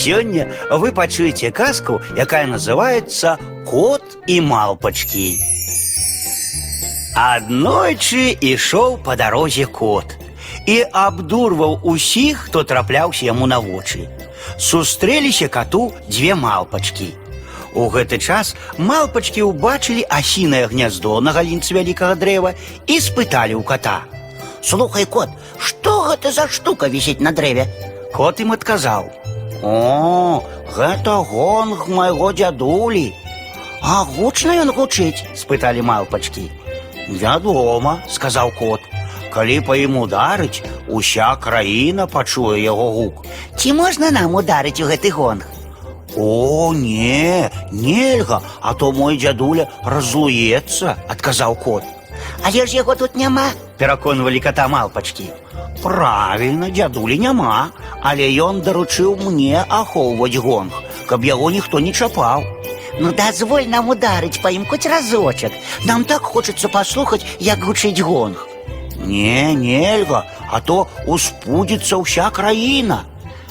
Сёння вы пачуеце казку, якая называется Кот і малпачкі. Аднойчы ішоў па дарозе кот і абдурваў усіх, хто трапляўся яму на вочы. Сустрэліся кату дзве малпачкі. У гэты час малпачкі ўбачылі асінае гняздо на галінцы вялікага дрэва і спыталі ў кота. Слухай, кот, што гэта за штука вісіць на дрэве? Кот ім адказаў: « О, гэта гонг майго дзядулі. А гучна ён гучыць. спыталі малпачкі. Вядома, сказаў кот. Калі па ім ударыць, уся краіна пачуе яго гук. Ці можна нам ударыць у гэты гонг? О, не, нельга, а то мой дзядуля разлуецца, адказаў кот. Але ж яго тут няма. Пераконвалі кота малпачкі. Правільна, дзядулі няма, але ён даручыў мне ахоўваць гонг, каб яго ніхто не чапаў. Ну дазволь нам ударыць па ім хоць разочак. Нам так хочацца паслухаць, як гучыць гонг. Не, нельга, а то успудзіцца ўся краіна.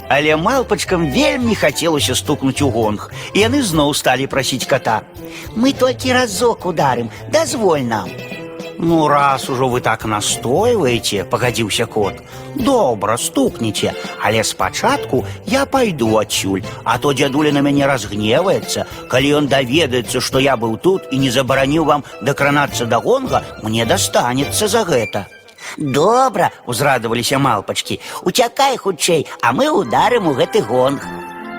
Але малпачкам вельмі хацелася стукнуць у гонг, і яны зноў сталі прасіць кота. Мы толькі разок ударым, дазволь нам. Ну, раз ужо вы так настойваеце, пагадзіўся кот. Добра, стукніце, але спачатку я пайду адсюль, а то дзядуля на мяне разгневаецца. Калі ён даведаецца, што я быў тут і не забараніў вам дакранацца да гонга, мне дастанецца за гэта. Добра, Узрадаваліся малпачкі. уцякай хутчэй, а мы ударым у гэты гонг.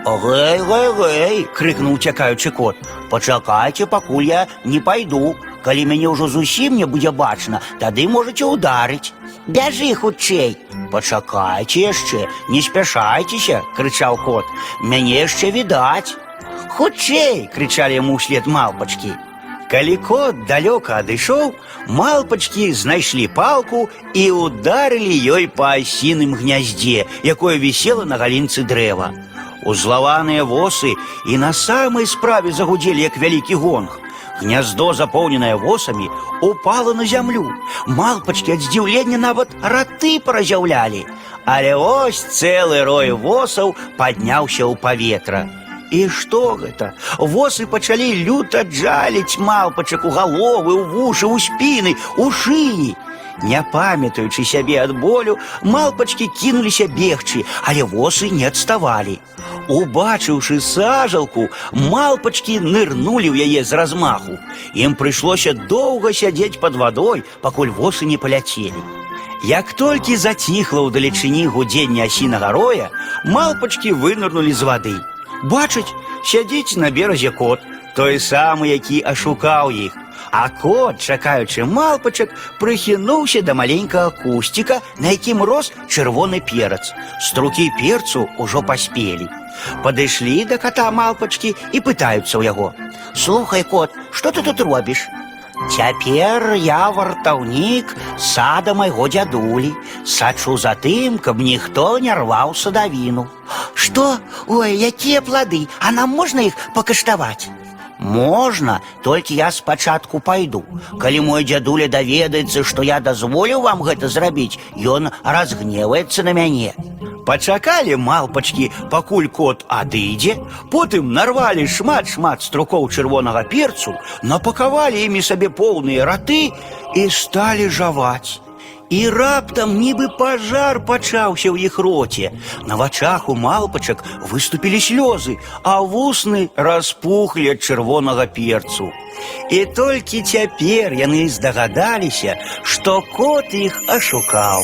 Гэй, гэй, гэй, крыкнуў уцякаючы кот. Пачакайце, пакуль я не пайду. Калі мяне ўжо зусім не будзе бачна, тады можаце ўдарыць. Бяжы хутчэй. Пачакайце яшчэ, не спяшайцеся, крычаў кот. Мяне яшчэ відаць. Хутчэй, крычалі яму ўслед малпачкі. Калі кот далёка адышоў, малпачкі знайшлі палку і ударылі ёй па асіным гняздзе, якое вісела на галінцы дрэва. Узлаваныя восы і на самай справе загудзелі як вялікі гонг. Гняздо, запоўненае восамі, упала на зямлю. Малпачкі ад здзіўлення нават раты паразяўлялі. Але ось цэлы рой восаў падняўся ў паветра. І што гэта? Восы пачалі люта джаліць малпачак у галовы, у вушы, у спіны, у шыі. Не памятаючы сябе ад болю, малпачкі кінуліся бегчы, але восы не адставалі. Убачыўшы сажалку, малпачкі нырнулі ў яе з размаху. Ім прыйшлося доўга сядзець пад вадой, пакуль восы не паляцелі. Як толькі заціхла ўдалечыні гудзення асінага роя, малпачкі вынырнулі з вады. Бачыць, сядзіць на беразе кот, той самы, які ашукаў іх. А кот, чакаючы малпачак, прыхінуўся да маленькага кусціка, на якім рос чырвоны перац. Струкі перцу ўжо паспелі. Падышлі да кота малпачкі і пытаюцца ў яго. Слухай, кот, што ты тут робіш? Цяпер я вартаўнік сада майго дзядулі, сачу за тым, каб ніхто не рваў садавіну. Што? Ой, якія плады, а нам можна іх пакаштаваць? Можна, толькі я спачатку пайду. Калі мой дзядуля даведаецца, што я дазволіў вам гэта зрабіць, ён разгневаецца на мяне. Пачакалі малпачкі, пакуль кот адыдзе, потым нарвалі шмат-шмат струкоў чырвонага перцу, напакавалі імі сабе поўныя раты і сталі жаваць. І раптам нібы пажар пачаўся ў іх роце. На вачах у малпачак выступілі слёзы, а вусны распухлі ад чырвонага перцу. І толькі цяпер яны здагадаліся, што кот іх ашукаў.